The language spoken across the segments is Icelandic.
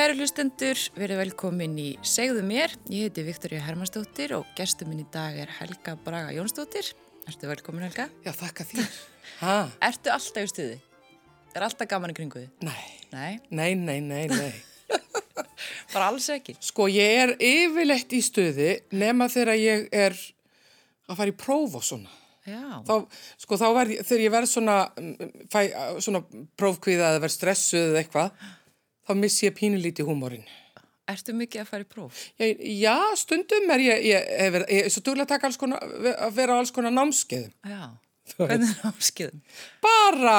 Kæru hlustendur, verið velkomin í Segðu mér. Ég heiti Viktoria Hermannsdóttir og gestur minn í dag er Helga Braga Jónsdóttir. Ertu velkomin Helga? Já, þakka þér. Ha? Ertu alltaf í stuði? Er alltaf gaman í kringu þið? Nei, Nei, nei, nei, nei, nei. bara alls ekki. Sko, ég er yfirleitt í stuði nema þegar ég er að fara í próf og svona. Já, Þá, sko, þá verð, þegar ég verð svona, mm, fæ, svona prófkvíða eða verð stressuð eða eitthvað, þá missi ég pínulíti húmórin. ertu mikið að fara í próf? Já, já, stundum er ég, ég, ég, ég, ég er svo duglega að taka alls konar, að vera á alls konar námskeiðum. Já, hvernig er áskiðum? bara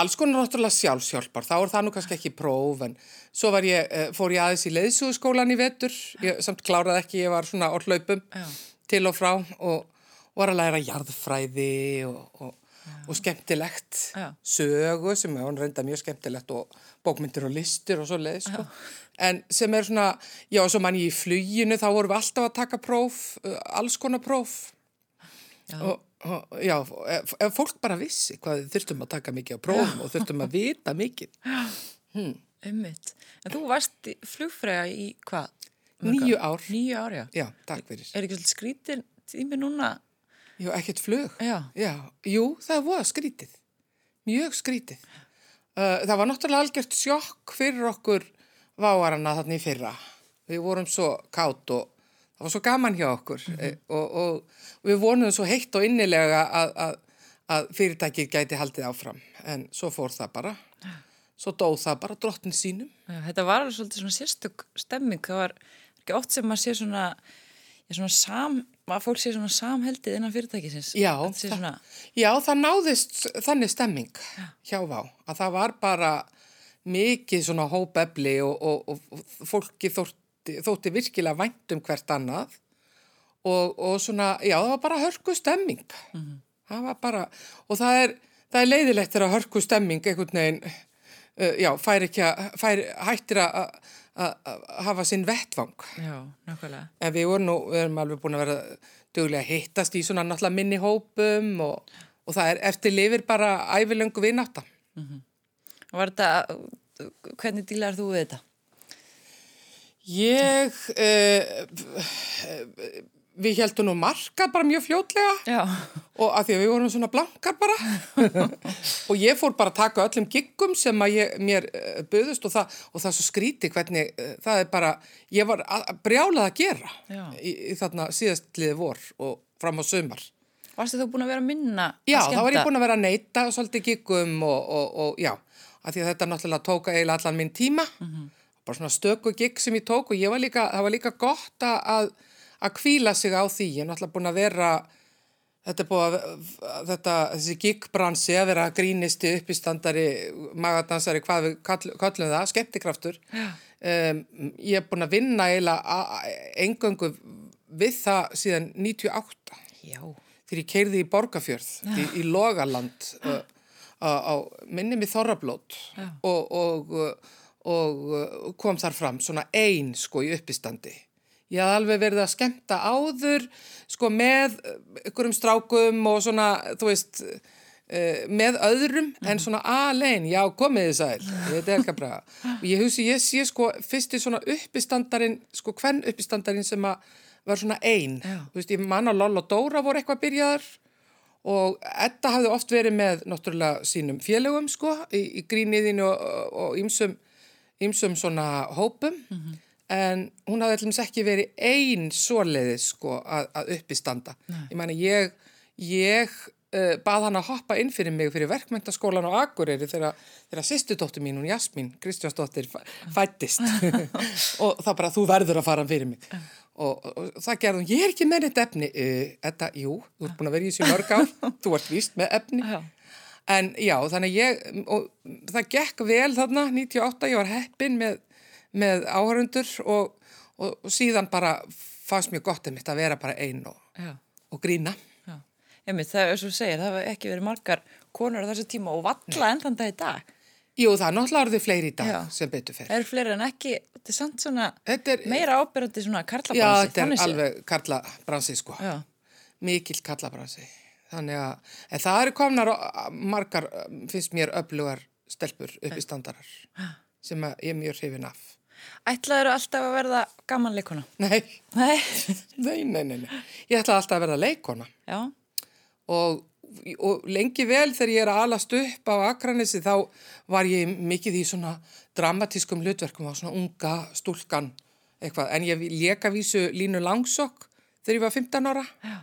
alls konar náttúrulega sjálfsjálpar, þá er það nú kannski ekki próf en svo ég, eh, fór ég aðeins í leiðsúðskólan í vetur, ég samt kláraði ekki, ég var svona Já. til og frá og var að læra jarðfræði og, og, og skemmtilegt Já. sögu sem er reynda mjög skemmtilegt og bókmyndir og listir og svo leið sko. en sem er svona, já og svo mann ég í fluginu þá vorum við alltaf að taka próf, eh, alls konar próf Já. og, og já, ef, ef fólk bara vissi hvað þurftum að taka mikið á prófum og þurftum að vita mikið. Ummitt. En þú varst flugfræða í hvað? Níu ár? Níu ár, já. Já, takk fyrir. Er ekki svolítið skrítin tími núna? Já, ekkert flug. Já. Já, jú, það var skrítið. Mjög skrítið. Uh, það var náttúrulega algjört sjokk fyrir okkur váarana þarna í fyrra. Við vorum svo kátt og það var svo gaman hjá okkur mm og, og, og við vonum svo heitt og innilega að, að, að fyrirtækið gæti haldið áfram. En svo fór það bara. Svo dóð það bara drottin sínum. Þetta var alveg svolítið svona sérstök stemming. Það var ekki oft sem maður sé svona sam, að fólk sé svona samheldið innan fyrirtækisins. Já, svona, Já, það náðist þannig stemming hjá Vá, að það var bara mikið svona hópefli og, og, og fólki þótti, þótti virkilega vænt um hvert annað og, og svona, já, það var bara hörku stemming. Það var bara, og það er, það er leiðilegt þegar hörku stemming einhvern veginn, uh, já, fær ekki að, fær, hættir að, að, hafa sinn vettvang. já, nákvæmlega. En við vorum nú, við erum alveg búin að vera duglega að hittast í svona náttúrulega minni hópum og, og það er eftir lifir bara ævilöngu vináta. Og var þetta, hvernig dílar þú við þetta? Ég, uh, við heldum nú marka bara mjög fljótlega. Já, og að því að við vorum svona blankar bara. Og ég fór bara að taka öllum giggum sem að ég, mér uh, buðust og það, og það svo skríti hvernig uh, það er bara, ég var að, að brjálað að gera Já. í, í þarna síðastliði vor og fram á sömar. varstu þú búin að vera að minna Já, að þá var ég búin að vera að neyta svolítið giggum og, og, og já, af því að þetta náttúrulega tóka eiginlega allan minn tíma, bara svona stöku gigg sem ég tók og ég var líka, það var líka gott að, að kvíla sig á því, ég er náttúrulega búin að vera, þetta er búið að, þetta, þessi giggbransi að vera grínisti, uppistandari, magadansari, hvað við kall, kallum það, skemmtikraftur, um, ég er búin að vinna eiginlega engöngu við það síðan 98 Já, þegar ég keirði í Borgafjörð, í, í Logaland uh, á, á minni með Þorrablót. Og, og, og uh, kom þar fram svona ein sko í uppistandi. Ég hafði alveg verið að skemmta áður sko með ykkurum strákum og svona, þú veist, uh, með öðrum en svona alein, já komið þið sæl, ég veit ekki að braga. Ég hugsi, ég sé sko fyrsti svona uppistandarinn, sko hvern uppistandarinn sem að var svona ein. Já. Þú veist, ég manna Loll og Dóra voru eitthvað byrjaðar og Edda hafði oft verið með náttúrulega sínum félögum sko í, í gríniðinu og, ýmsum, ýmsum svona hópum en hún hafði allmis ekki verið ein svoleiðis sko að, að uppistanda. Ég mani ég, ég uh, bað hann að hoppa inn fyrir mig fyrir verkmyndaskólan á Akureyri þegar, þegar sýstudóttir mín, hún Jasmín Kristjánsdóttir fæ- fæddist. Og þá bara þú verður að fara fyrir mig. Og, og, og það gerði hún, ég er ekki með þetta efni. Uh, þetta, jú, þú ert búin að vera í þessu mörg ár. Þú ert víst með efni. Já, en já, þannig ég og það gekk vel þarna 98, ég var heppin með, með áhörundur og, og, og síðan bara fannst mér gott einmitt að vera bara ein og, já, og grína já. Einmitt, það er svo segir, það hefur ekki verið margar konur á þessu tíma og valla enn þann dag í dag. Jú, það er náttúrulega orðið fleiri í dag Já. sem betur fer. Það eru fleiri en ekki, þetta er samt svona er, meira ábyrjandi svona já, karlabransi. þetta er alveg karlabransi sko, Já, mikill karlabransi. Þannig að, en það eru komnar margar, finnst mér, öflugar stelpur upp í standarar sem ég er mjög hrifin af. Ætlaður alltaf að verða gaman leikona? Nei, Nei. nei, nei, nei, nei. Ég ætlaði alltaf að verða leikona Já, og, og lengi vel þegar ég er að alast upp á Akranessi þá var ég mikið í svona dramatískum hlutverkum á svona unga stúlkan eitthvað. En ég leka vísu Línu Langsokk þegar ég var 15 ára. já,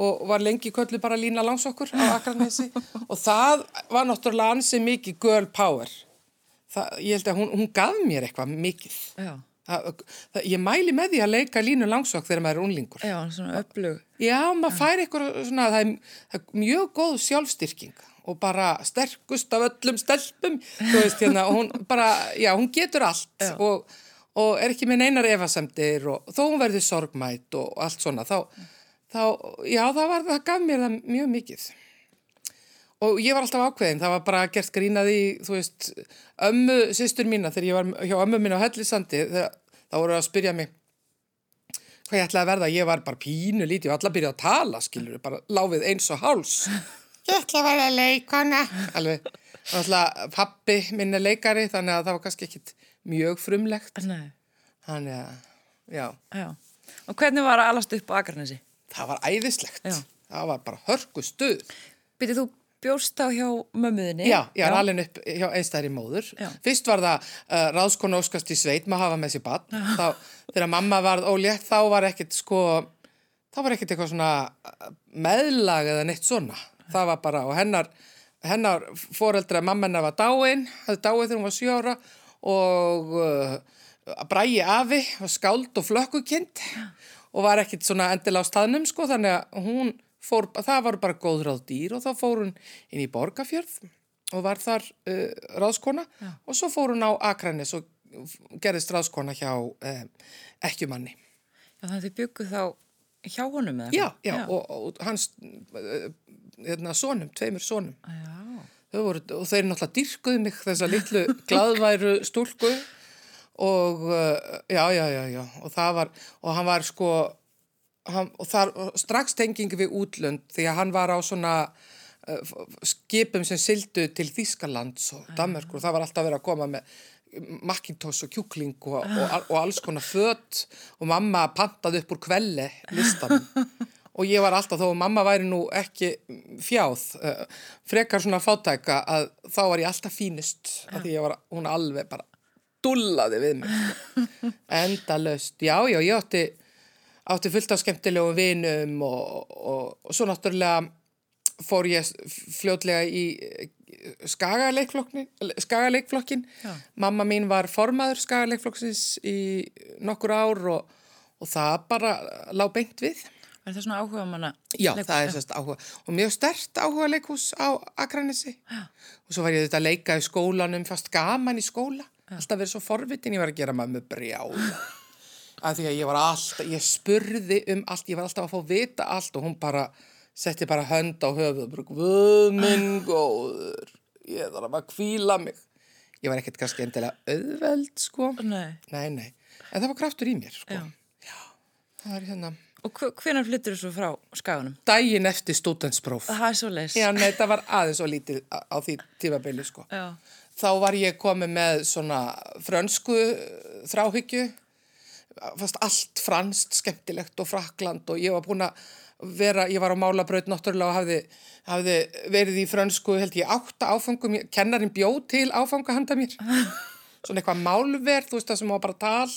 og var lengi köllu bara lína langsokkur á Akranesi og það var náttúrulega ansið mikið girl power. Það, ég held að hún, hún gaf mér eitthvað mikið. já. Það, það, ég mæli með því að leika línu langsokk þegar maður er unlingur. Já, svona öflug. Já, maður fær eitthvað svona, það er, það er mjög góð sjálfstyrking og bara sterkust af öllum stelpum, þú veist hérna, og hún bara, já, hún getur allt og, og er ekki með neinar efasemdir og þó hún verður sorgmætt og allt svona, þá, þá já, það var, það gaf mér það mjög mikið. Og ég var alltaf ákveðin, það var bara gert grínaði, þú veist, ömmu sýstur mína þegar ég var hjá ömmu mín á Hellisandi, það voru að spyrja mig hvað ég ætlaði að verða, ég var bara pínu lítið og alla byrjaði að tala, skilur, bara láfið eins og háls. Ég ætla að verða leikona. Alveg, alltaf pappi minn er leikari, þannig að það var kannski ekkit mjög frumlegt. Nei, Þannig að, já, já. Og hvernig var að alast upp á Akranesi? það var æðislegt. Já. Það var bara hörku stuð. Byrju, þú bjóst þá hjá mömmuðinni? Já, ég er alveg upp hjá einstæðri móður. Já. Fyrst var það uh, ráðskonu óskast í sveit maður hafa með sér bann. Þegar mamma varð ólétt, þá var ekkit sko, þá var ekkit eitthvað svona uh, meðlag eða neitt svona. Það var bara, og hennar, hennar foreldra, mamma hennar var dáin, hafði dáið þegar hún var sjö ára og uh, brægi afi, var skáld og flökkukind og var ekkit svona endilega á staðnum sko, þannig að hún fór, það var bara góðráð dýr og þá fór hún inn í Borgafjörð og var þar uh, ráðskona Já. og svo fór hún á Akranes og gerðist ráðskona hjá uh, ekkjumanni. Já, þannig að þið bygguð þá hjá honum eða? Já, já, Og, og hans uh, hérna, sonum, tveimur sonum. Já, Þau voru, og þeir náttúrulega dyrkuðu mig þessa litlu gladværu stúlku og já, já, já, já, og það var, og hann var sko, hann, og þar, strax tengingi við útlönd því að hann var á svona uh, skipum sem sildu til Þískalands og Danmörkur og það var alltaf verið að koma með Macintosh og kjúkling og, og, og alls konar fött og mamma pantaði upp úr kvelli listanum. Og ég var alltaf, þó að mamma væri nú ekki fjáð, uh, frekar svona fátæka að þá var ég alltaf fínust að því ég var, hún alveg bara dullaði við mig. Sko. endalaust, já, já, ég átti átti fullt af skemmtilegum vinum og, og, og svo náttúrulega fór ég fljótlega í skagaleikflokkin, skagaleikflokkin. Já. mamma mín var formaður skagaleikflokksins í nokkur ár og, og það bara lág beint við. Er það svona áhuga manna? Já, það er sérst áhuga og mjög stert áhuga leikhús á Akranesi. Og svo var ég þetta að leika í skólanum fast gaman í skóla. Alltaf verið svo forvitin, ég var að gera maður með brjála að því að ég var alltaf, ég spurði um allt, ég var alltaf að fá vita allt og hún bara setti bara hönd á höfuð og bara, guð minn góður ég þarf að kvíla mig ég var ekkert kannski endilega auðveld sko, Nei. nei, nei en það var kraftur í mér sko Já. Já, það er hérna Og hv- hvenær flyttur þú svo frá skaganum? daginn eftir stúdentspróf Það er svo leis. Já, nei, það var aðeins og lítið á því tímabili, sko. Já. Þá var ég komið með svona frönsku þráhyggju, fast allt franskt, skemmtilegt og frakland og ég var búin að vera, ég var á málabraut náttúrulega og hafði, hafði verið í frönsku, held ég, átta áfangum, kennarinn bjóð til áfanga handa mér. Svona eitthvað málverð, þú veist það sem var bara tal,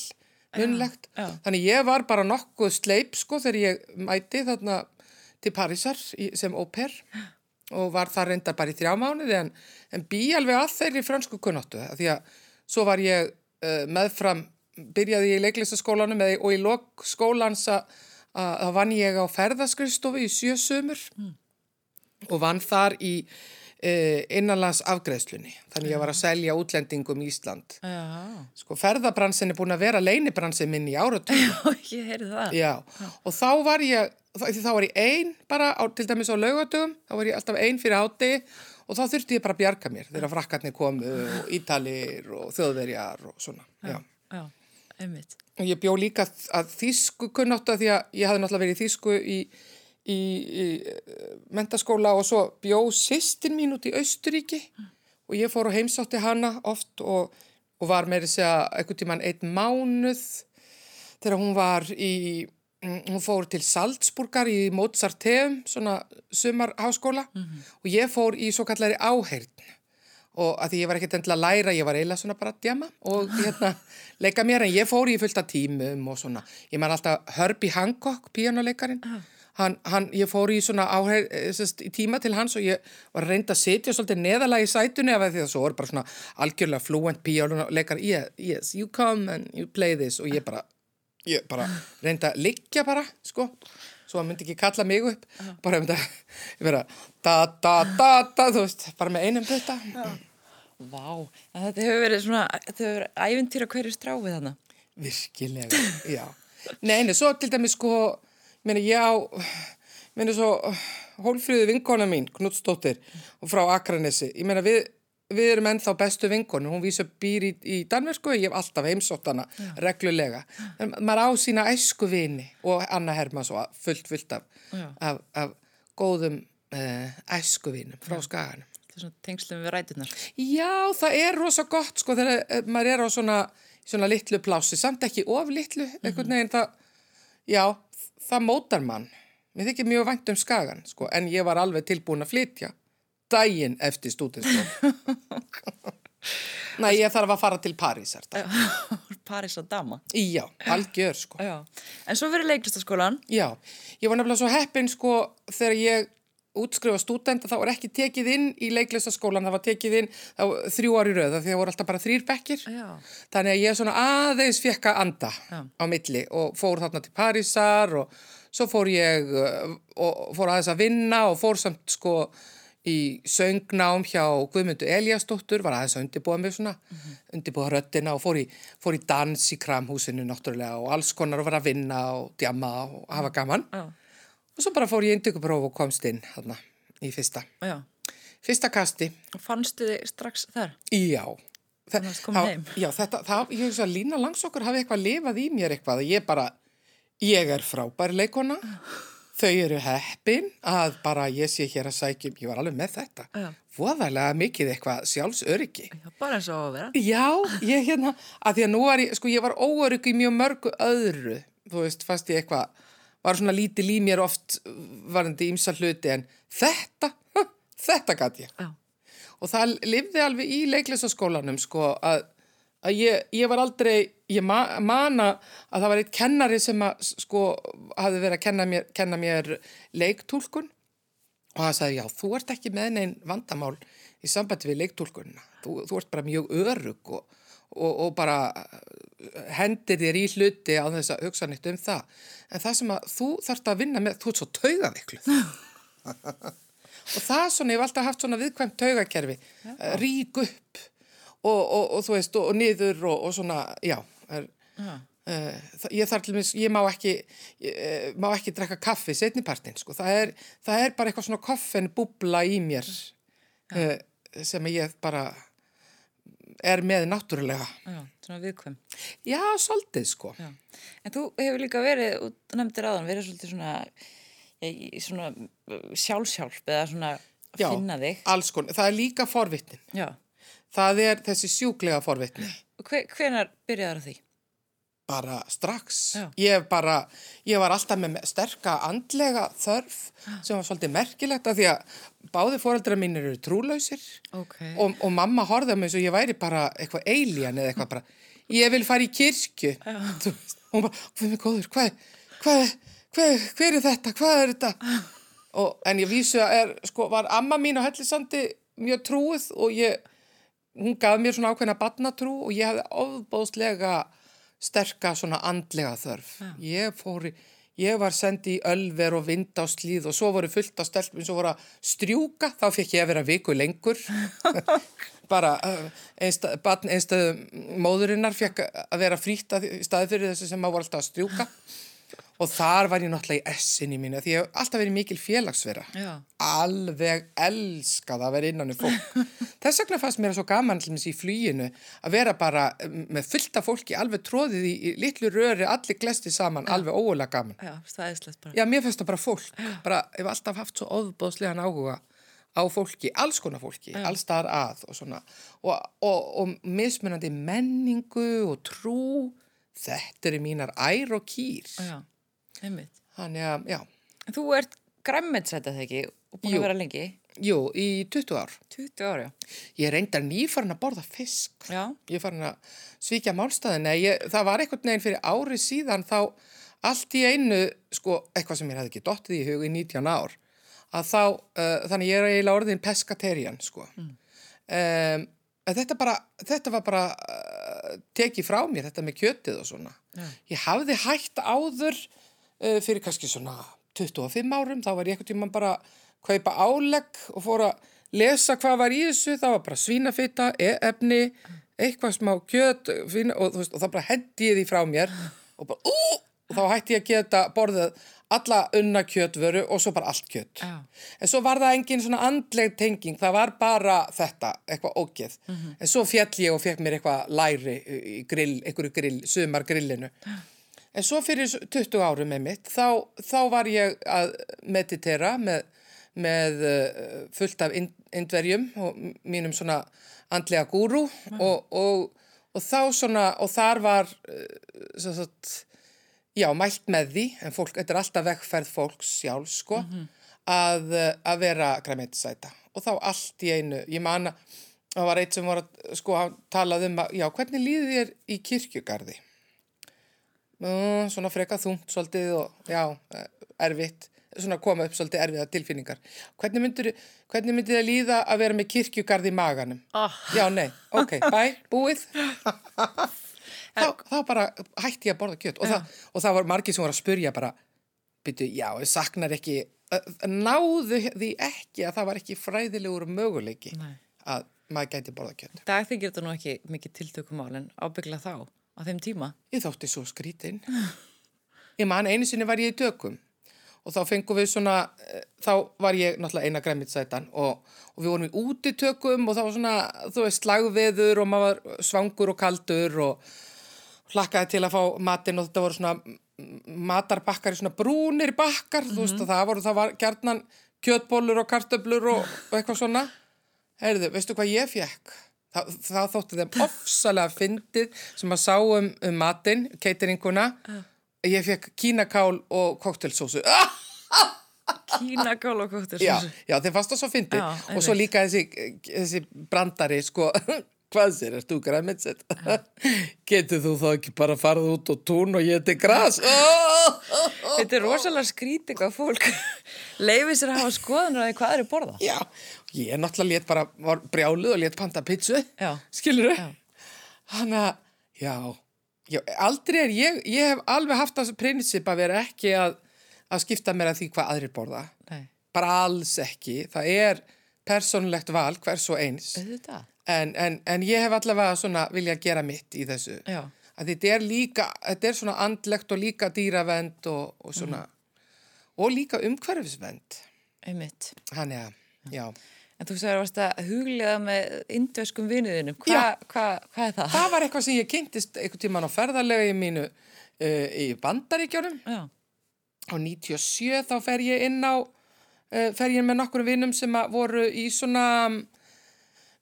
munlegt. já. Þannig ég var bara nokkuð sleip, sko, þegar ég mæti þarna til Parísar í, sem óper og var það reyndar bara í þrjá mánuði en, en bý alveg að þeirri frönsku kunnáttu því að svo var ég uh, meðfram, byrjaði ég í leiklistaskólanum og í lok skólans að að vann ég á ferðaskrifstofu í sjö sömur og vann þar í uh, innanlands afgreðslunni þannig ég var að selja útlendingum í Ísland Já. sko ferðabransin er búin að vera leinibransin minn í áratug ég heyrði það. Já, og þá var ég, þá, var ég ein bara, á, til dæmis á laugatugum, þá var ég alltaf ein fyrir átti og þá þurfti ég bara að bjarga mér þegar frakkarnir komu og ítalir og þjóðverjar og svona. Já. Já, einmitt. Ég bjó líka að þýsku kunnáttu að því að ég hafði náttúrulega verið í þýsku í, í, í eh, mentaskóla og svo bjó sýstin mín út í Austuríki og ég fór og heimsátti hana oft og, og var meiri segja einhvern tíman einn mánuð þegar hún var í, mm, hún fór til Salzburgar í Mozarteum, svona sumarháskóla og ég fór í svo kallari áheyrn og að því ég var ekkert endilega að læra, ég var eiginlega svona bara að djama og hérna leika mér en ég fór í fullt af tímum og svona, ég man alltaf Herbie Hancock, píjánuleikarin, hann, hann, ég fór í svona áheyrn, í tíma til hans og ég var reynd að setja svolítið neðalega í sætunni af því að svo er bara svona algjörlega fluent píjánuleikar, yeah, yes, you come and you play this. Og ég bara, ég bara reyndi að liggja bara, sko svo hann myndi ekki kalla mig upp. Bara um þetta, da, da, da, da, þú veist, bara með einum þetta Vá, þetta hefur verið svona, þetta hefur verið ævintýra hverju stráfið þannig. virkilega, já. Nei, nei, svo til dæmis sko meina, ég á meina svo, hólfröðu vinkona mín Knutsdóttir og frá Akranesi ég meina, við, við erum ennþá bestu vinkonu, hún vísa býr í, í Danversku ég hef alltaf heimsótt hana reglulega, en maður á sína æsku vini og Anna Hermann svo fullt, fullt af, Já. af, af góðum uh, æsku vinum frá skaganum. Er svona tengslum við rætunar. Já, það er rosa gott sko þegar eh, maður er á svona, svona litlu plási, samt ekki of litlu, einhvern veginn það, já, það mótar mann. Mér þykir mjög vænt um skagan sko, en ég var alveg tilbúin að flytja daginn eftir stúdinskóla. Næ, ég þarf að fara til Parísar. París og dama. Já, algjör sko. Já. En svo fyrir leiklistaskólan. Já, ég var nefnilega svo heppin sko þegar ég útskrifa stúdenda þá var ekki tekið inn í leiklistaskólan, það var tekið inn þrjú ári röða því það voru alltaf bara þrýr bekkir. Já. Þannig að ég svona aðeins fekk að anda Já. á milli og fór þarna til Parísar og svo fór ég uh, og fór aðeins að vinna og fór samt sko í söngnám hjá Guðmundu Eliasdóttur, var aðeins að undirbúa mig svona, undirbúa röddina og fór í, fór í dans í kramhúsinu náttúrulega og alls konar og var að vinna og djama og hafa gaman. Já. Og svo bara fór ég indökupróf og komst inn þarna í fyrsta, Já. fyrsta kasti. Og fannstu þig strax þar? Já. Þa, Þannig að það- heim. Já, þetta, það, ég hugsa að Lína Langsokkur hafi eitthvað lifað í mér eitthvað. Ég bara, ég er frábær leikona. Þau eru heppin að bara ég sé hér að sækjum, ég var alveg með þetta. Já. Voðalega mikið eitthvað sjálfsöryggi. Já, bara eins og að vera. Já, ég hérna, að því að nú var ég, sko ég var óörygg í mjög mörgu öðru, þú veist, fast ég eitthvað, var svona lítið í mér oft varandi ímsa hluti en þetta, þetta gat ég. Já. Og það lifði alveg í leiklisaskólanum sko að, að ég, ég var aldrei, ég ma mana að það var eitt kennari sem að sko hafði verið að kenna mér, kenna mér leiktúlkun og það sagði já, þú ert ekki með neinn vandamál í sambandi við leiktúlkunna. Þú, þú ert bara mjög örug og, og, og bara hendir þér í hluti á þess að hugsa nýtt um það. En það sem að þú þarft að vinna með, þú ert svo taugavikluð. og það svona, ég hef alltaf haft svona viðkvæmt taugakerfi, ja. rík upp og, og, og þú veist, og, og niður og, og svona, já, er, Já. uh, ég þarf til mér, ég má ekki, ég, uh, má ekki drekka kaffi setnipartin, sko, það er, það er bara eitthvað svona koffin búbla í mér uh, sem ég bara er með náttúrulega. Já, svona viðkvæm. Já, svolítið, sko. Já. En þú hefur líka verið, út nefndir aðan, verið svolítið svona, svona sjálfsjálf eða svona Já, finna þig. alls konar. Það er líka forvitnin. Já. Það er þessi sjúklega forvitni. Og hve, hvenar byrjaður því? bara strax. Ég bara, ég var alltaf með sterka andlega þörf sem var svolítið merkilegt af því að báði fóreldra mín eru trúlausir Ok. og, og mamma mig eins og ég væri bara eitthvað alien eða eitthvað bara, ég vil fara í kirkju. Og hún bara, hvað er góður, hvað, hvað, hvað, hver er þetta, hvað er þetta? Og, en ég vísu að er, sko, var amma mín á Hellisandi mjög trúið og ég, hún gaf mér svona ákveðna barnatrú og ég hefði ofbóðslega sterka svona andlega þörf. Ég fór í, ég var sendi í ölver og vind á slíð og svo voru fullt af stelpum sem voru að strjúka, þá fekk ég að vera viku lengur. Bara barn einstöðum móðurinnar fekk að vera frýtt í staði fyrir þessi sem að voru alltaf að strjúka. Og þar var ég náttúrulega í essinni mínu því ég hef alltaf verið mikil félagsvera. Já. Alveg elskað að vera innan um fólk. Þess vegna fannst mér svo gaman þess í flýinu að vera bara mm, með fullta fólki alveg tróðið í, í litlu röri, allir glesti saman, alveg ógulega gaman. Já, staðislegt bara. Já, mér finnst það bara fólk. Bara, ég hef alltaf haft svo óðbóðslegan áhuga á fólki, alls konar fólki, alls staðar að og svona og, og, og mismunandi menningu og trú þetta eru mínar ær og kýr Já, einmitt. þannig að, já, þú ert græmmetsæta þegar ekki og búin Jú. að vera lengi? jú, í 20 ár 20 ára, ég er reyndar nýfarn að borða fisk já. ég er farin að svíkja málstæðin það var einhvern veginn fyrir ári síðan þá allt í einu sko, eitthvað sem ég hefði ekki dottið í hug í 19 ár að þá, uh, þannig ég er eiginlega orðin pescatarian sko um, en þetta bara þetta var bara uh, tekið frá mér, þetta með kjötið og svona Já. ég hafði hægt áður fyrir kannski svona 25 árum, þá var ég einhvern tímann bara að kaupa álegg og fór að lesa hvað var í þessu, það var bara svínafita, e efni, eitthvað smá kjöt fína, og, veist, og það bara hendi ég því frá mér og bara, ú, og þá hætti ég að geta borðið alla unna kjötvöru og svo bara allt kjöt. Já. En svo var það engin svona andleg tenging, það var bara þetta, eitthvað ógeð. En svo fjall ég og fekk mér eitthvað læri í grill, einhverju grill, sumar grillinu. En svo fyrir 20 árum með mitt, þá, þá var ég að meditera með, með uh, fullt af ind indverjum og mínum svona andlega gúru og, og, og þá svona, og þar var, svo sagt, já, mælt með því, en fólk, þetta er alltaf vegferð fólks sjálf, sko, að, uh, að vera græmetisæta. Og þá allt í einu, ég man að, það var eitt sem var að, sko, hann talaði um að, já, hvernig líði þér í kirkjugarði? Mm, svona freka þungt svolítið og já, eh, erfitt, svona koma upp svolítið erfiða tilfinningar. Hvernig myndir, hvernig myndir það líða að vera með kirkjugarð í maganum? Oh. Já, nei, ok, bæ, búið. þá, þá bara hætti ég að borða kjött og, það, og það var margir sem voru að spurja bara, byrju, já, ég saknar ekki, náðu því ekki að það var ekki fræðilegur möguleiki Nei. að maður gæti borða kjött. Dag þykir þetta nú ekki mikið tiltökumál en ábyggla þá, á þeim tíma. Ég þótti svo skrítin. Ég man einu sinni var ég í tökum og þá fengum við svona, eh, þá var ég náttúrulega eina græmitsætan og, og við vorum í útitökum og það var svona, þú veist, slagveður og maður var svangur og kaldur og hlakkaði til að fá matinn og þetta voru svona mm, matarbakkar í svona brúnir bakkar, þú veist, og það voru, það var gjarnan kjötbólur og kartöblur og, og eitthvað svona. Heyrðu, veistu hvað ég fekk? Það, það þótti þeim ofsalega fyndið sem að sá um, um matinn, cateringuna. Ég fekk kínakál og koktelsósu. Ah! Kínakál og kóttur. Já, já, þeim fannst það svo fyndið. Og svo líka þessi, þessi brandari, sko, hvað sér, erst þú græmitsett? Getur þú þá ekki bara farið út á tún og gras? Oh! Þetta er rosalega skrítið hvað fólk leifir sér að hafa skoðanur að hvað er að borða. Já, ég náttúrulega let bara, var brjáluð og let panta pizzu, Já. skilur Já. Þannig að, já, já, aldrei er, ég, ég hef alveg haft þessu prinsip að vera ekki að, að skipta mér að því hvað aðrir borða. Nei, Bara alls ekki, það er persónulegt val hvers og eins. auðvitað. En, en, en ég hef allavega svona vilja gera mitt í þessu. Já. Að þetta er líka, þetta er svona andlegt og líka dýravend og, og svona, og líka umhverfisvend. Einmitt. Þannig að, já. En þú sagði að huglega með indveskum vinuðinum. Hva, Já. hva, hvað er það? Það var eitthvað sem ég kynntist einhvern tíman á ferðarlega í mínu uh, í bandaríkjónum. Já. Á 97 þá fer ég inn á, uh, fer ég með nokkur vinnum sem voru í svona,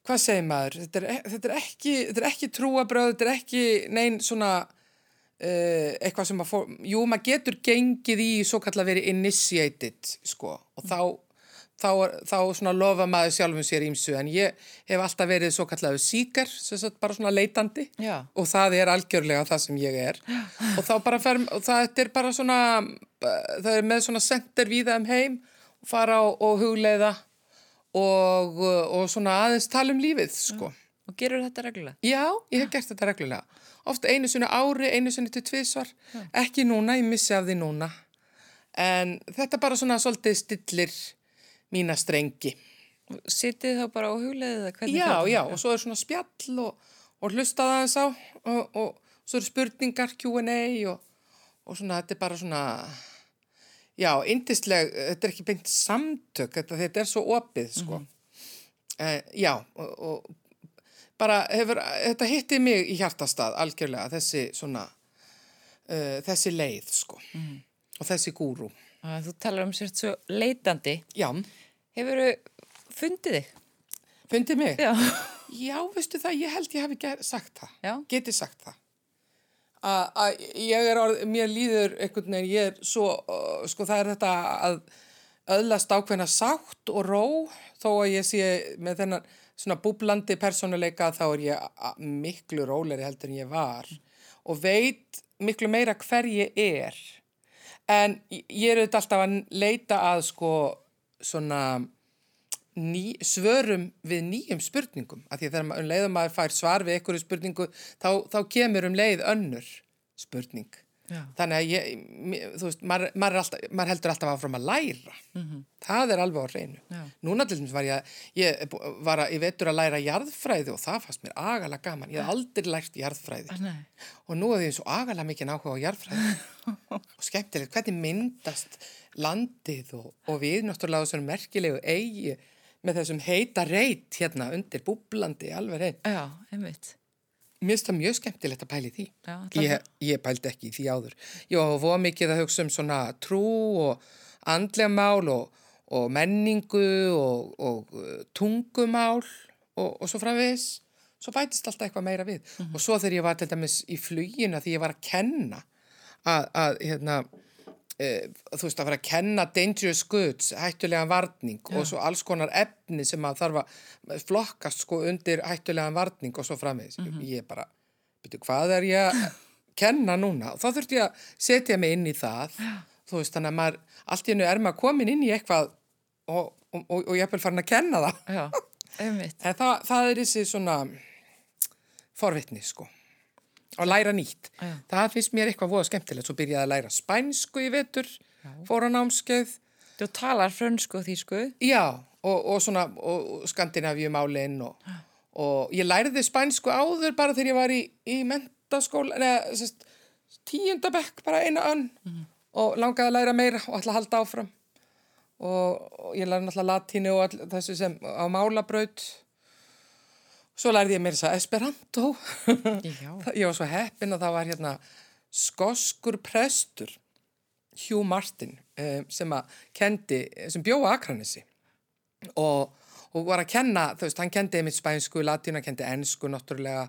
hvað segir maður, þetta er, e- þetta er, ekki, þetta er ekki trúabröð, þetta er ekki neinn svona uh, eitthvað sem að fór, jú maður getur gengið í svo kallar verið initiated sko og þá, þá, þá svona lofa maður sjálfum sér ímsu en ég hef alltaf verið svo kallar síkar, sagt bara svona leitandi Já. og það er algjörlega það sem ég er og þá bara fer, það er bara svona, það er með svona center víða um heim og fara og, og hugleiða og, og svona aðeins tala um lífið, sko. Og gerur þetta reglulega? Já, ég hef gert þetta reglulega. Ofta einu sinni ári, einu sinni til tvisvar, ekki núna, ég missi af því núna. En þetta bara svona svolítið stillir mína strengi. Sittið þá bara á hugleiðið eða hvernig Já, það? já, og svo er svona spjall og, og hlustaða þess á og, og svo eru spurningar, Q&A og, og svona, þetta er bara svona, já, yndisleg, þetta er ekki beint samtök, þetta, þetta er svo opið, sko. eh, já, og, og bara hefur, þetta hitti mig í hjartastað algjörlega, þessi svona, uh, þessi leið, sko, og þessi gúrú. Að Þú talar um sért svo leitandi. Já, Hefur fundið þig? Fundið mig? Já. Já, veistu það, ég held ég hafi sagt það. Já. Getið sagt það. Að ég er orð, mér líður einhvern veginn, ég er svo, uh, sko það er þetta að öðlast ákveðna sátt og ró þó að ég sé með þennan svona búblandi persónuleika þá er ég miklu róleri heldur en ég var og veit miklu meira hver ég er. En ég er auðvitað alltaf að leita að sko svona ný, svörum við nýjum spurningum. Af því að þegar um leið og maður fær svar við einhverju spurningu þá, þá kemur um leið önnur spurning. Já. Þannig að ég, þú veist, maður, maður, alltaf, maður heldur alltaf áfram að læra. Það er alveg á hreinu. Já. Núna til dæmis var ég, ég var að, ég veitur að læra jarðfræði og það fannst mér agalega gaman. Ég hef aldrei lært jarðfræði. Nei. Og nú er því svo agalega mikið áhuga á jarðfræði og skemmtilegt hvernig myndast landið og, og við náttúrulega þessum merkilegu eigi með þessum heita reit hérna undir búblandi alveg reynd. Já, einmitt. Mér finnst það mjög skemmtilegt að pæli því. Já, Ég, ég pældi ekki því áður. Ég var voða mikið að hugsa um svona trú og andlega mál og, og menningu og, og uh, tungumál og, og svo framvegis. Svo bætist alltaf eitthvað meira við. Og svo þegar ég var til dæmis í flugina því ég var að kenna að, að hérna, þú veist að fara að kenna dangerous goods, hættulegan varning og svo alls konar efni sem að þarf að flokkast sko undir hættulegan varning og svo framvegis. Ég bara, byrju, hvað er ég að kenna núna? Þá þurfti ég að setja mig inn í það. Þú veist, þannig að maður, allt í hennu er maður komin inn í eitthvað og, og, og, og ég er vel farin að kenna það. Já. En það, það er þessi svona forvitni, sko. Og læra nýtt. Já. Það finnst mér eitthvað voða skemmtilegt. Svo byrjaði að læra spænsku í vetur, fór á námskeið. Þú talar frönsku og þýsku. Já, og, og svona, skandinavíumálinn og, og ég læriði spænsku áður bara þegar ég var í, í mentaskóla, neða, sérst, tíundabekk, bara eina önn og langaði að læra meira og ætla að halda áfram. Og, og ég læri náttúrulega latínu og all, þessu sem á málabraut. Svo lærði ég mér þess að Esperanto. Ég var svo heppin að það var hérna skoskur prestur, Hugh Martin, um, sem að kendi, sem bjóða Akranessi og, og var að kenna, þú veist, hann kendi einmitt spænsku, latínu, hann kendi ensku náttúrulega.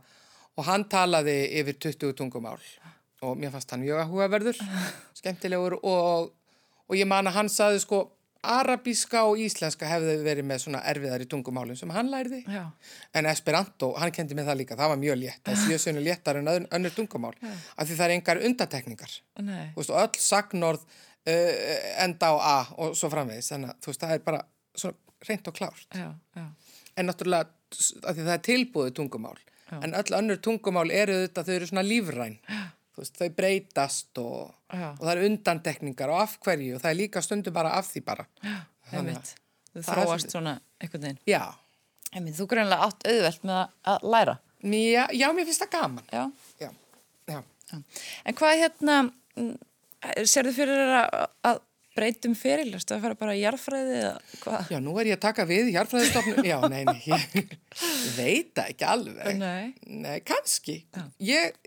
Og hann talaði yfir 20 tungumál. Og mér fannst hann mjög áhugaverður, skemmtilegur. Og, og ég man að hann saði sko, arabíska og íslenska hefði verið með svona erfiðari tungumálum sem hann lærði. Já. En Esperanto, hann kendi mig það líka, það var mjög létt, það er sjösunni léttar en önnur tungumál, af því það er engar undatekningar, Nei. þú veist, og öll sagnorð uh, enda á A og svo framvegis, þannig að þú veist, það er bara svona reynt og klárt. Já, já. En náttúrulega, af því það er tilbúið tungumál, en öll önnur tungumál eru þetta, þau eru svona lífræn, þú veist, þau breytast og, og það eru undantekningar og af hverju og það er líka stundum bara af því bara. Þannig er þróast svolítið- svona einhvern veginn. Já, Einmitt, þú greinlega átt auðvelt með að- læra. já, já, mér finnst það gaman. Já. Já. En hvað hérna, mm, sérðu fyrir þér að, að breytum feril, erstu að fara bara í jarðfræði eða hvað? Já, nú er ég að taka við í jarðfræðistofnun. Já, nei, nei, ég, ég veit það ekki alveg. Nei. Nei, kannski. Ég,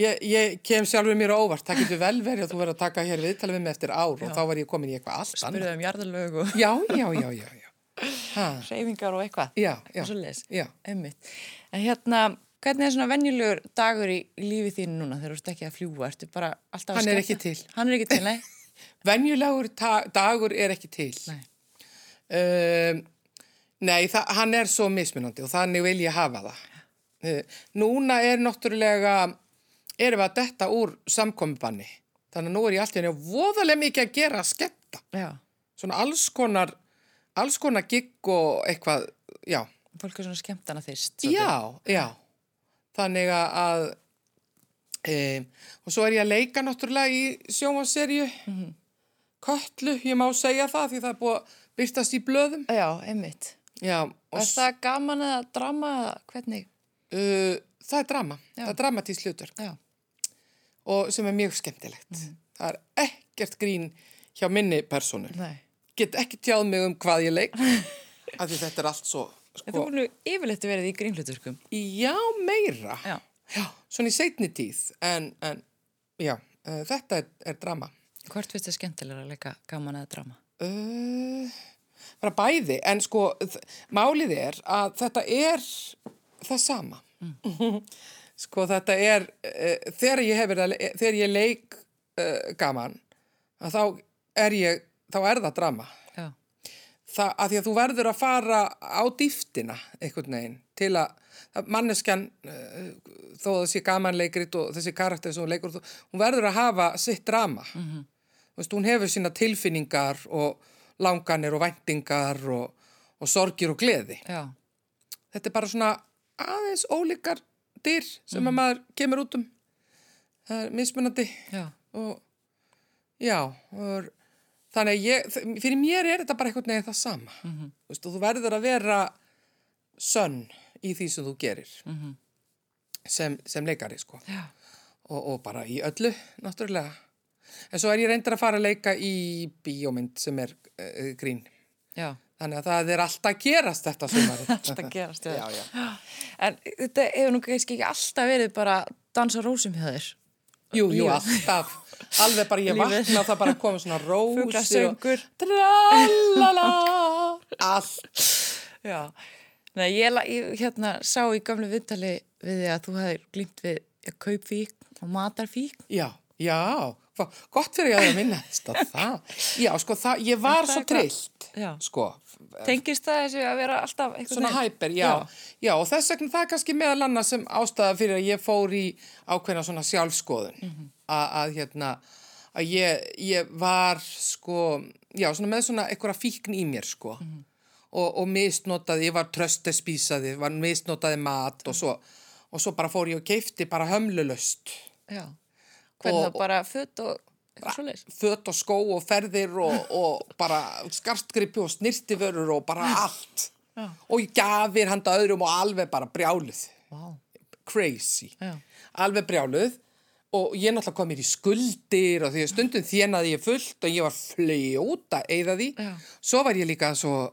ég, ég kem sjálfur mér á óvart. Það getur vel verið að þú verður að taka hér viðtalið við mig eftir ár og þá var ég komin í eitthvað allt annað. Spyrðu um jarðalög og Já, já, já, já, já. Ha, reyfingar og eitthvað. já, já. Og svo leis. Já. Einmitt. En hérna, hvernig er svona venjulegur dagur í í lífi þínu núna þegar þú ert ekki að fljúa? Ertu bara alltaf að Hann er ekki til. Hann er ekki til, nei. Venjulegur ta- dagur er ekki til. Nei. Um, nei, hann er svo mismunandi og þannig vil ég hafa það. Uh, núna er náttúrulega, erum við að detta úr samkomibanni. Þannig að nú er ég alltaf voðalega mikið að gera að skemmta. Já. Svona alls konar, alls konar gigg og eitthvað, já. Fólk er svona skemmtana þyrst. Já, já. Þannig að, að e, og svo er ég að leika náttúrulega í sjónvarsserju. Kötlu, ég má segja það því það er búið að byrtast í blöðum. Já, einmitt. Já, Er það gaman eða drama hvernig? Uh, það er drama, Já. það er dramatísk hlutur Já. Og sem er mjög skemmtilegt. Það er ekkert grín hjá minni personu. Nei. Get ekki tjáð mig um hvað ég leik, af því þetta er allt svo, sko, voru yfirleitt verið í grínhluturskum. já, meira. Já. Já, svona í setni tíð, en, en já, uh, þetta er, er drama. Hvort finnst þið skemmtilega að leika gaman eða drama? Uh, bara bæði, en sko málið er að þetta er það sama sko þetta er uh, þegar ég hef verið að þegar ég leik uh, gaman að þá er ég þá er það drama Já. það, að því að þú verður að fara á dýftina einhvern veginn til að, manneskjan uh, þó sé gamanleikrit og þessi karakter sem hún leikur þú- hún verður að hafa sitt drama -hmm. veist, hún hefur sína tilfinningar og langanir og væntingar og, og sorgir og gleði Já. þetta er bara svona aðeins ólíkar dyr sem að maður kemur út um. Það er mismunandi. Já. og já og, þannig að ég, fyrir mér er þetta bara einhvern veginn það sama. -hmm. Vist, og þú verður að vera sönn í því sem þú gerir. -hmm. sem, sem leikari sko. Og, og bara í öllu náttúrulega. En svo er ég reyndar að fara að leika í bíómynd sem er uh, grín. Já. Þannig að það er alltaf gerast þetta sumarið Alltaf gerast, já. já, já. En þetta hefur nú kannski ekki alltaf verið bara dansa rósum hjá þér. Jú, jú, Lífið. alltaf. Alveg bara ég vakna og það bara komið svona rósi Fuglasöngur. Tralala. Allt. Já. Nei, ég, ég hérna, sá í gamlu viðtali við því að þú hefði glýmt við ja, kaupfík og matarfík. Já, já. Gott fyrir ég að minna þetta það. Já, sko, það, ég var það svo eitthvað- trillt. Já. Sko, Tengist það þessu að vera alltaf eitthvað svona hæper, já. já. og þess vegna það er kannski meðal annars sem ástæða fyrir að ég fór í ákveðna svona sjálfskoðun. Mhm. að, að hérna, að ég, ég var sko, já, svona með svona einhverja fíkn í mér, sko. Mhm. og, og misnotaði, ég var tröstespísaði, var misnotaði mat og svo, og svo bara fór ég og keifti bara hömlulöst. Já. Hvernig Og- það bara föt og eitthvað svoleiðis. Föt og skó og ferðir og, og bara skartgripi og snirtiförur og bara allt. Já. Og gafir handa öðrum og alveg bara brjáluð. Vá. Crazy. Já. Alveg brjáluð. Og ég náttúrulega kom mér í skuldir og því að stundum þjenaði ég fullt og ég var fljóta eða því. Já. Svo var ég líka svo,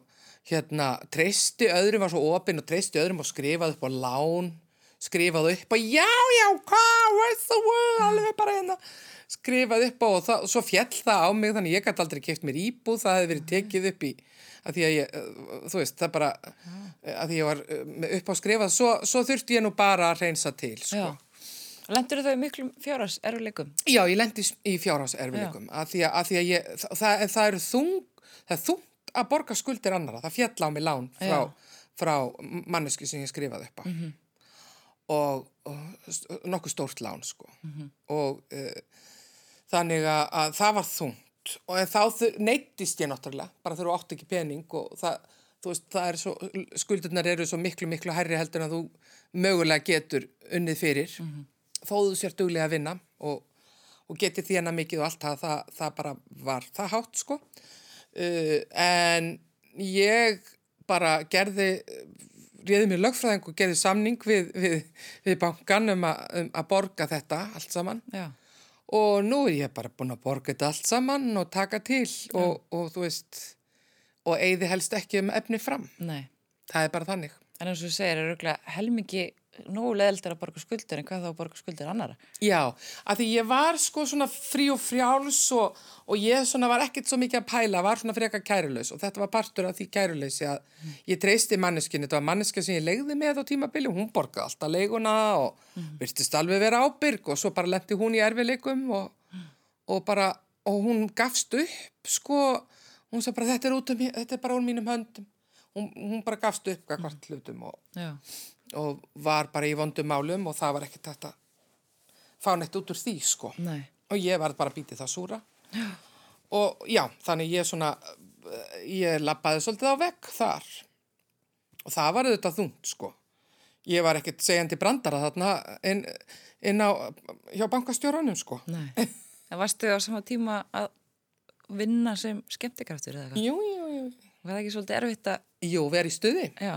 hérna, treysti öðrum, var svo opinn og treysti öðrum og skrifaði upp á lán, skrifaði upp á, já, já, hvað, where's the world, alveg bara hérna, skrifaði upp og það, svo fjall það á mig, þannig ég gæti aldrei keft mér íbúð, það hefði verið tekið upp í, að því að ég, þú veist, það bara, að því ég var með upp á skrifað, svo, svo þurfti ég nú bara að reynsa til, sko. Lendur þau miklum fjáras erfileikum? Já, ég lendi í fjárháserfileikum að því að, að, því að ég, það, það, það eru þung, það er þungt að borga skuldir annara, það fjall á mig lán frá, frá manneski sem ég skrifaði upp á og, og nokkuð stórt lán sko. Og uh, þannig að, að það var þungt. Og en þá neyttist ég náttúrulega bara þegar þú átt ekki pening og það, veist, það er svo, skuldirnar eru svo miklu, miklu hærri heldur en þú mögulega getur unnið fyrir. Þó þú sér duglega að vinna og, og getið þérna mikið og allt það, það, það bara var það hátt sko. Uh, en ég bara gerði réði mér lögfræðing og gerði samning við, við, við bankan um, a, um að borga þetta allt saman Já. og nú er ég bara búin að borga þetta allt saman og taka til og, og þú veist og eigði helst ekki um efni fram Nei. það er bara þannig En eins og þú segir, er auðvitað helmingi nógu leðildur að borga skuldir en hvað þá borga skuldir annara? Já, að því ég var sko svona frí og frjáls og, og ég svona var ekkert svo mikið að pæla, var svona frekar kærulaus og þetta var partur af því kærulausi að ég treysti manneskinu, þetta var manneska sem ég legði með á tímabili, hún borgaði alltaf leiguna og virtist alveg vera ábyrg og svo bara lendi hún í erfileikum og, og bara, og hún gafst upp sko, hún sagði bara þetta er um, þetta er bara úr mínum höndum, hún, hún bara gafst upp hvað hlutum og Já. Og var bara í vondum málum og það var ekkert þetta fá neitt út úr því sko Nei. og ég var bara býti það súra já. og já, þannig ég svona ég lappaði svolítið á vegg þar og það var auðvitað þungt sko ég var ekkert segjandi brandara þarna inn, inn á hjá bankastjóranum sko Nei. En varstu á sama tíma að vinna sem skemmtikraftur eða eitthvað? jú, jú, jú Var það ekki svolítið erfitt að, Jú, verið í stuði já,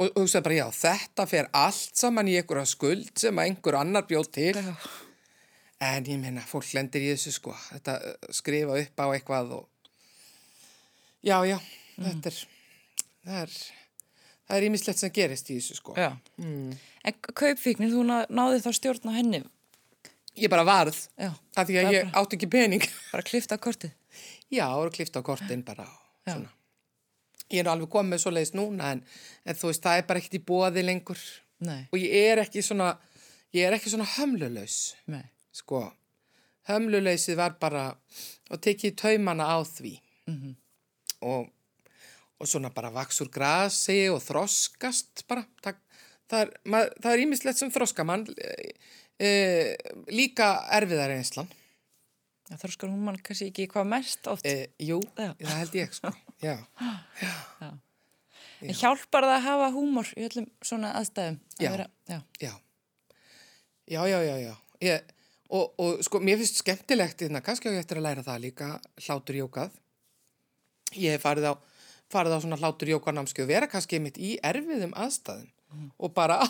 og, sagði bara já, þetta fer allt saman í einhverja skuld sem að einhver annar bjóð til já, En ég meina, fólk lendir í þessu sko, þetta uh, skrifa upp á eitthvað og já, já, þetta er, það er, það er ímislegt sem gerist í þessu sko. já. En kaupfíknin, þú ná- náðir þá stjórn á henni, Ég bara varð, já, af því að ég átti ekki pening. bara klifta kortið. Já, og klifta á kortin bara og svona. Ég er alveg komið svo leiðis núna en, en þú veist, það er bara ekkert í bóði lengur Nei, og ég er ekki svona ég er ekki svona hömlulaus nei. sko, hömluleysið var bara og tekið taumana á því Mhm. og, og svona bara vaksur grasi og þroskast bara það, það er, mað, það er ímislegt sem þroska mann e, líka erfiðar einslan Það þorskar hún mann kannski ekki hvað mest oft. e, jú, Já. það held ég sko já, En hjálpar það að hafa húmor í öllum svona aðstæðum? Að Já. Vera, já. já. Já, já, já, já. Ég, og, og sko, mér finnst skemmtilegt hérna, kannski á ég eftir að læra það líka hlátur jókað ég hef farið á farið á svona hlátur jókanámski og vera kannski mitt í erfiðum aðstæðum og bara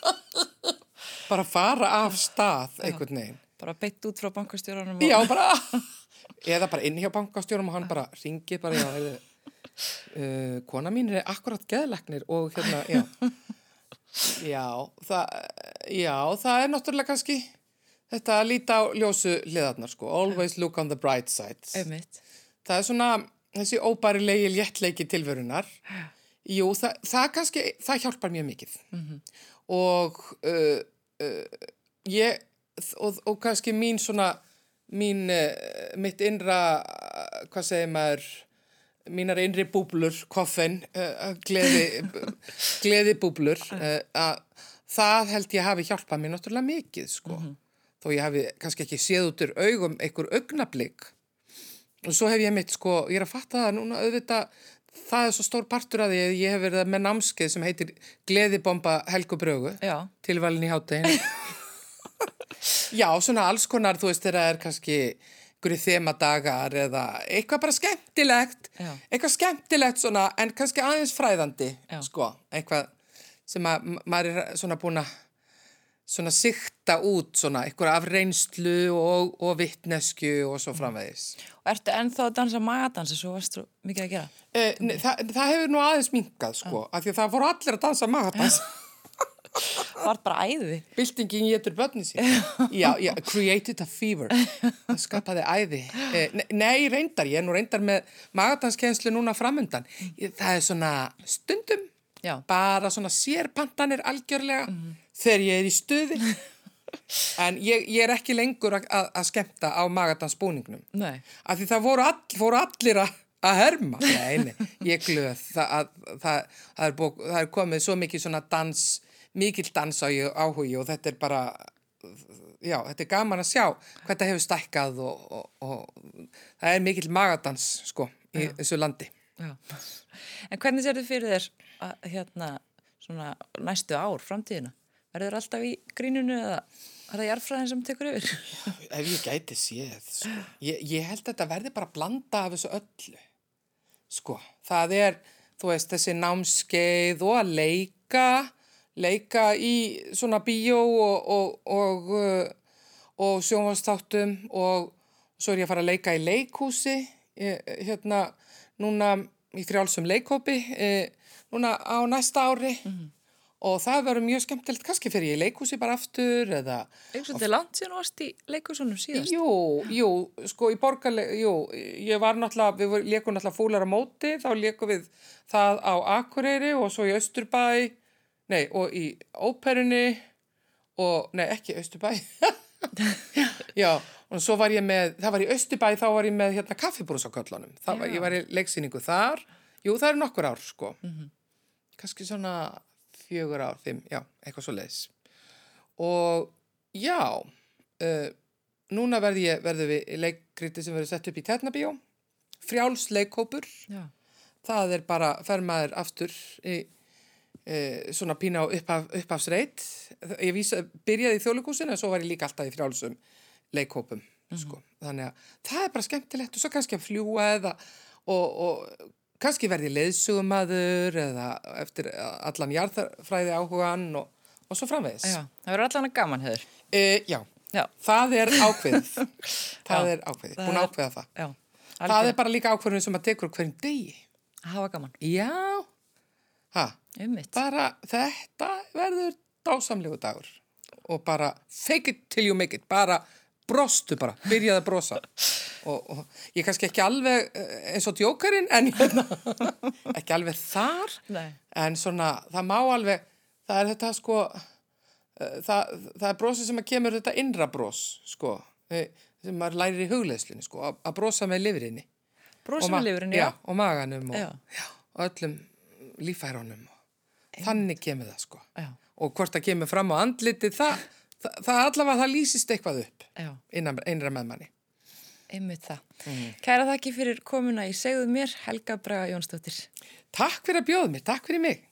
bara fara af stað einhvern veginn. Bara beitt út frá bankastjóranum já, bara eða bara inn hjá bankastjórum og hann bara ringi bara, já, heyrðu, uh, kona mín er akkurat geðleiknir og hérna, já. Já, það já, það er náttúrulega kannski þetta að líta á ljósu hliðarnar sko, always look on the bright side Einmitt. það er svona þessi óbærilegi léttleiki tilverunar. Jú, það, það kannski það hjálpar mjög mikið. Og uh, uh, ég og, og kannski mín svona mín, uh, mitt innra hvað segir maður mínar innri búblur, koffin uh, gleði, gleði búblur uh, að það held ég hafi hjálpað mér náttúrulega mikið sko. Þó ég hafi kannski ekki séð út úr augum einhver augnablík og svo hef ég mitt sko, ég er að fatta það núna auðvitað, það er svo stór partur að því að ég hef verið með námskeið sem heitir Gleðibomba Helgu Brögu Já. tilvalin í háttegin Já, svona alls konar, þú veist, þeirra er kannski einhverju þemadagar eða eitthvað bara skemmtilegt Já. eitthvað skemmtilegt svona, en kannski aðeins fræðandi Já. sko, eitthvað sem að ma- maður er svona búin að svona sikta út svona eitthvað af reynslu og, og vittnesku og svo framvegis. Og ertu ennþá að dansa magadansi, svo varst þú mikið að gera? Eh, ne, það, það hefur nú aðeins minkað sko, af því að það voru allir að dansa magadans. Var bara æði. Byltingin getur börni sín. Já, já, created a fever. Skapaði æði. Eh, ne- nei, reyndar, ég er nú reyndar með magadanskenslu núna framundan. Ég- Það er svona stundum, Já. bara svona sérpantanir algjörlega þegar ég er í stuði. En ég, ég er ekki lengur að, skemmta á magadansbúningnum. Nei. Af því það voru, all, voru allir að, að herma. Nei, nei, ég glöð. Það, að, það, það, er búið, það er komið svo mikið svona dans, mikill dans áhugi og þetta er bara, já, þetta er gaman að sjá hvað þetta hefur stækkað og, og, og það er mikill magadans, sko, í þessu landi. Já. En hvernig sér þið fyrir þér að, hérna, svona næstu ár, framtíðina? Verður alltaf í grínunu eða er það jarfræðin sem tekur yfir? Ef ég gæti séð, sko. Ég, ég held að þetta verði bara að blanda af þessu öllu. Sko, það er, þú veist, þessi námskeið og að leika, leika í svona bíó og, og, og, uh, og sjónvastáttum og svo er ég að fara að leika í leikhúsi, ég, hérna, núna í frjálsum leikhópi, eh, núna á næsta ári. Og það verður mjög skemmtilegt, kannski fyrir ég í leikhúsi bara aftur eða Eins og þetta er langt síðan varst í leikusunum síðast. Jú, jú, sko í borgarlega, jú, ég var náttúrulega, við lékum náttúrulega fúlar á móti, þá lékum við það á Akureyri og svo í Östurbæ, nei, og í Óperunni og, nei, ekki Östurbæ, já, og svo var ég með, það var í Östurbæ, þá var ég með hérna kaffibrús á köllunum, það var, ég var í leiksýningu þar, jú, það eru nokkur ár, sko, kannski svona fjögur ár, fimm, já, eitthvað svo leiðis. Og já, uh, núna verð ég, verður við leikriti sem verður sett upp í Tjarnabíó, frjáls leikhópur, Já. það er bara, fer maður aftur í e, svona pína á upphaf, upphafsreit. Ég vísa, byrjaði í þjóðleikúsinu en svo var ég líka alltaf í frjálsum leikhópum, sko. Þannig að það er bara skemmtilegt og svo kannski að fljúa eða og, og kannski verði leiðsugumadur eða eftir allan jarðfræði áhugan og, og svo framvegis. Já, það verður allan að gaman, hefur. E, já, Já. það er ákveðið. það Já, er ákveðið, það búin ákveða það. Það er bara líka ákveðin sem að tekur hverjum degi. Að hafa gaman. Já, ha, Ummitt. bara þetta verður dásamlegu dagur. Og bara fake it till you make it, bara brostu bara, byrjaði að brosa. Og, og ég er kannski ekki alveg eh, eins og djókarinn en hérna, ekki alveg þar. Nei. en svona, það má alveg það er þetta sko eh, það, það er brosi sem að kemur þetta innra bros sko. Eh, sem maður lærir í hugleðslunni sko að, brosa með lifurinni Brósum með lifurinn, já. og maganum og, og öllum lífærunum þannig kemur það sko Já, og hvort það kemur fram á andliti það, það, það allavega það lýsist eitthvað upp já, innan, innra með manni einmitt það. Mhm. Kæra þakki fyrir komuna í Segðu mér, Helga Braga Jónsdóttir. Takk fyrir að bjóða mér, takk fyrir mig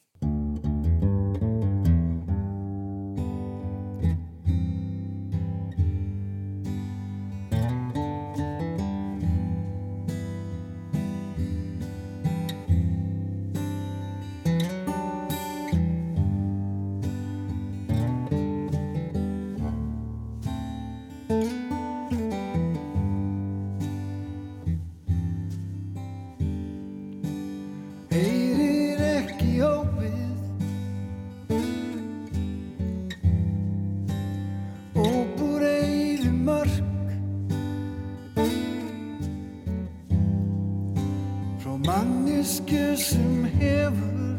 mannisku sem hefur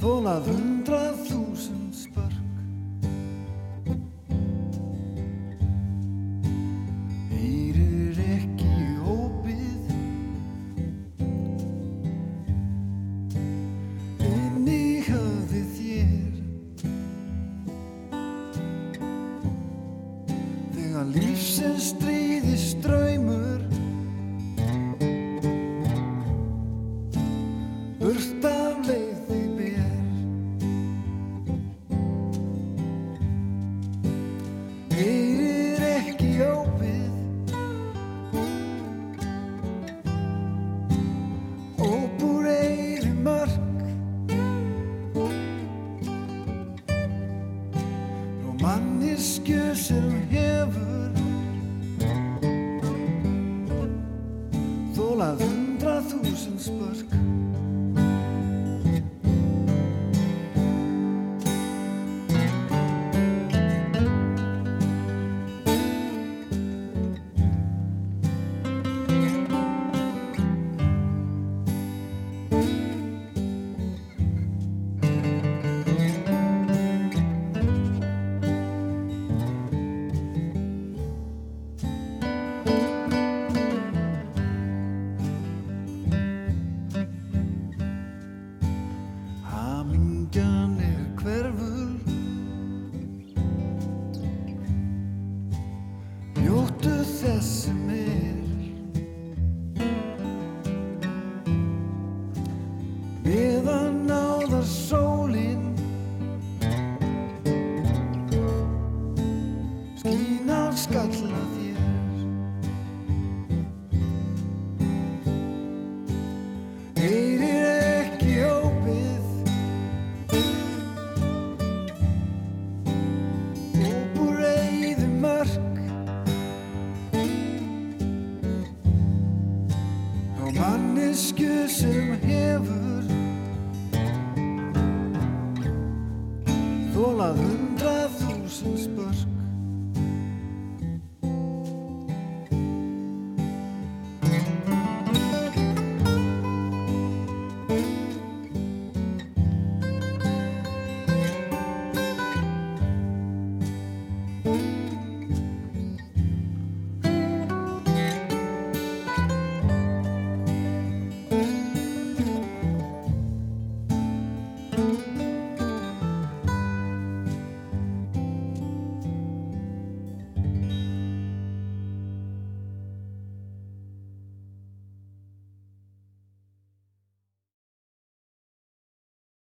þólað hundrað